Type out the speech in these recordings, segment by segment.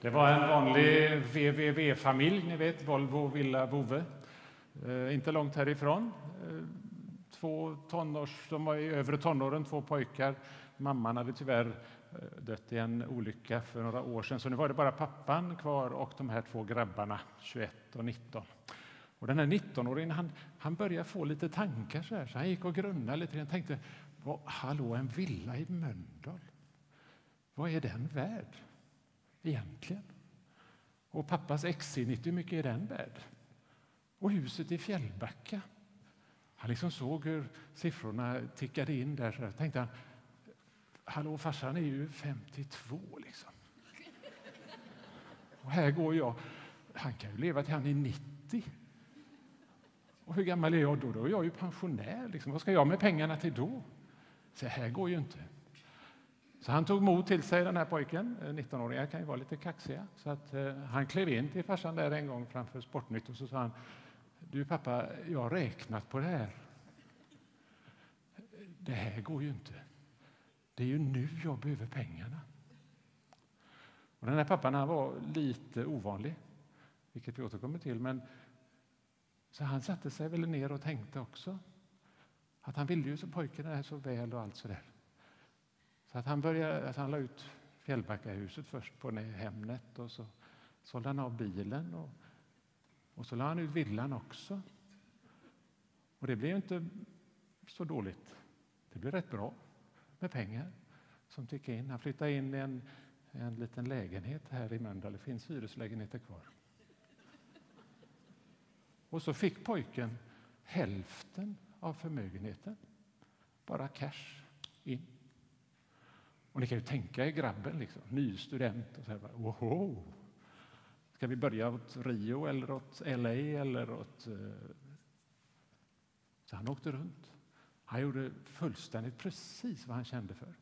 Det var en vanlig VVV-familj, ni vet, Volvo Villa Vove. Eh, inte långt härifrån. Eh, två tonårs, de var i övre tonåren, två pojkar. Mamman hade tyvärr eh, dött i en olycka för några år sedan, så nu var det bara pappan kvar och de här två grabbarna, 21 och 19. Och den här 19-åringen han, han började få lite tankar, så, här, så han gick och grunnade lite. och tänkte, hallå, en villa i Mölndal, vad är den värd? Egentligen? Och pappas XC90, hur mycket är den värd? Och huset i Fjällbacka. Han liksom såg hur siffrorna tickade in där. Så tänkte han, hallå farsan är ju 52 liksom. Och här går jag, han kan ju leva till han är 90. Och hur gammal är jag då? Då är jag ju pensionär. Liksom. Vad ska jag med pengarna till då? Så här går ju inte. Så han tog mod till sig, den här pojken. Eh, 19-åringar kan ju vara lite kaxiga. Så att, eh, han klev in till farsan där en gång framför Sportnytt och så sa han Du pappa, jag har räknat på det här. Det här går ju inte. Det är ju nu jag behöver pengarna. Och den här pappan han var lite ovanlig, vilket vi återkommer till. Men, så han satte sig väl ner och tänkte också att han ville ju så pojken är så väl och allt sådär. Så att han, började, att han la ut Fjällbackahuset först på Hemnet och så sålde han av bilen och, och så la han ut villan också. Och det blev inte så dåligt. Det blev rätt bra med pengar som tickade in. Han flyttade in i en, en liten lägenhet här i Mölndal. Det finns hyreslägenheter kvar. Och så fick pojken hälften av förmögenheten. Bara cash in. Och ni kan ju tänka er grabben, liksom, ny student. Och så här, wow. Ska vi börja åt Rio eller åt LA eller åt... Eh? Så han åkte runt. Han gjorde fullständigt precis vad han kände för.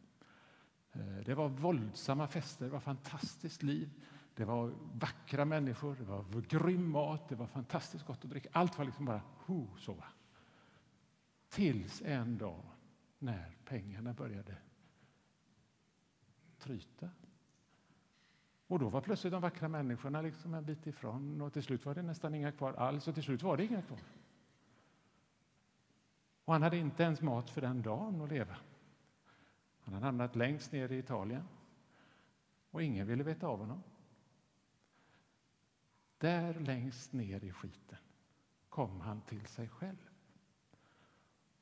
Eh, det var våldsamma fester, det var fantastiskt liv. Det var vackra människor, det var grym mat, det var fantastiskt gott att dricka. Allt var liksom bara ho, så. Tills en dag när pengarna började tryta. Och då var plötsligt de vackra människorna liksom en bit ifrån och till slut var det nästan inga kvar alls och till slut var det inga kvar. Och han hade inte ens mat för den dagen att leva. Han hade hamnat längst ner i Italien och ingen ville veta av honom. Där längst ner i skiten kom han till sig själv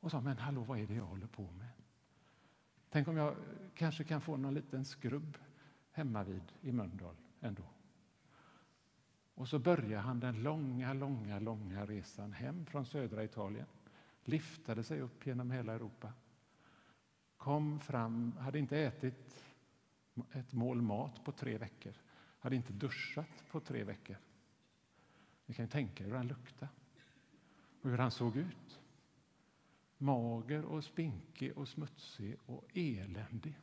och sa, men hallå, vad är det jag håller på med? Tänk om jag kanske kan få någon liten skrubb hemma vid i Mölndal ändå. Och så börjar han den långa, långa, långa resan hem från södra Italien. Liftade sig upp genom hela Europa. Kom fram, hade inte ätit ett mål mat på tre veckor. Hade inte duschat på tre veckor. Ni kan ju tänka er hur han luktade och hur han såg ut mager och spinkig och smutsig och eländig.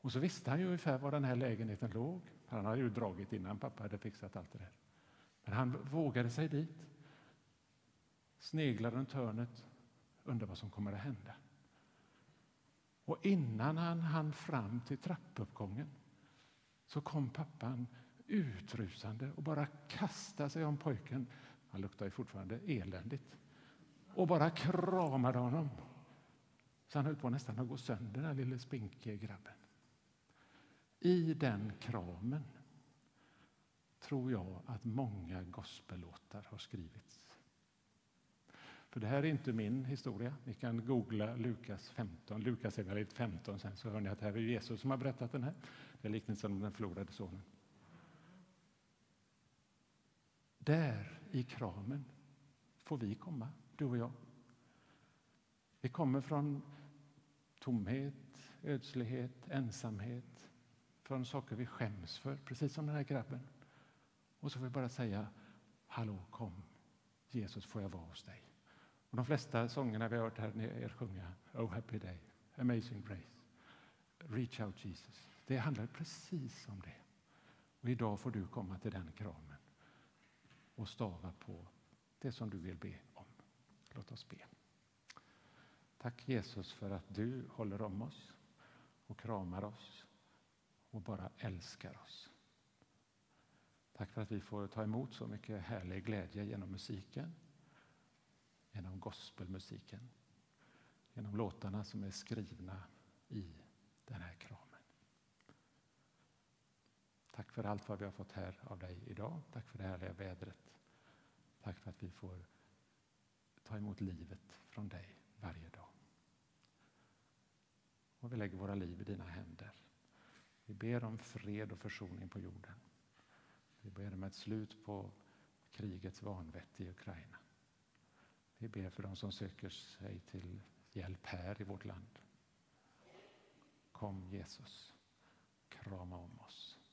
Och så visste han ju ungefär var den här lägenheten låg. Han hade ju dragit innan pappa hade fixat allt det där. Men han vågade sig dit, sneglade runt hörnet, undrade vad som kommer att hända. Och innan han hann fram till trappuppgången så kom pappan utrusande och bara kastade sig om pojken. Han luktade fortfarande eländigt och bara kramade honom. Så han höll på nästan att gå sönder, den lille spinkiga grabben. I den kramen tror jag att många gospellåtar har skrivits. För det här är inte min historia. Ni kan googla Lukas 15. Lukas 15 sen så hör ni att det här är Jesus som har berättat den här. Det är liknelsen om den förlorade sonen. Där i kramen får vi komma du och jag. Vi kommer från tomhet, ödslighet, ensamhet, från saker vi skäms för, precis som den här grabben. Och så får vi bara säga, hallå, kom, Jesus, får jag vara hos dig? Och de flesta sångerna vi har hört här er sjunga, Oh happy day, Amazing grace, Reach out Jesus. Det handlar precis om det. Och idag får du komma till den kramen och stava på det som du vill be om. Låt oss be. Tack Jesus för att du håller om oss och kramar oss och bara älskar oss. Tack för att vi får ta emot så mycket härlig glädje genom musiken, genom gospelmusiken, genom låtarna som är skrivna i den här kramen. Tack för allt vad vi har fått här av dig idag. Tack för det härliga vädret. Tack för att vi får ta emot livet från dig varje dag. Och vi lägger våra liv i dina händer. Vi ber om fred och försoning på jorden. Vi ber om ett slut på krigets vanvett i Ukraina. Vi ber för de som söker sig till hjälp här i vårt land. Kom Jesus, krama om oss.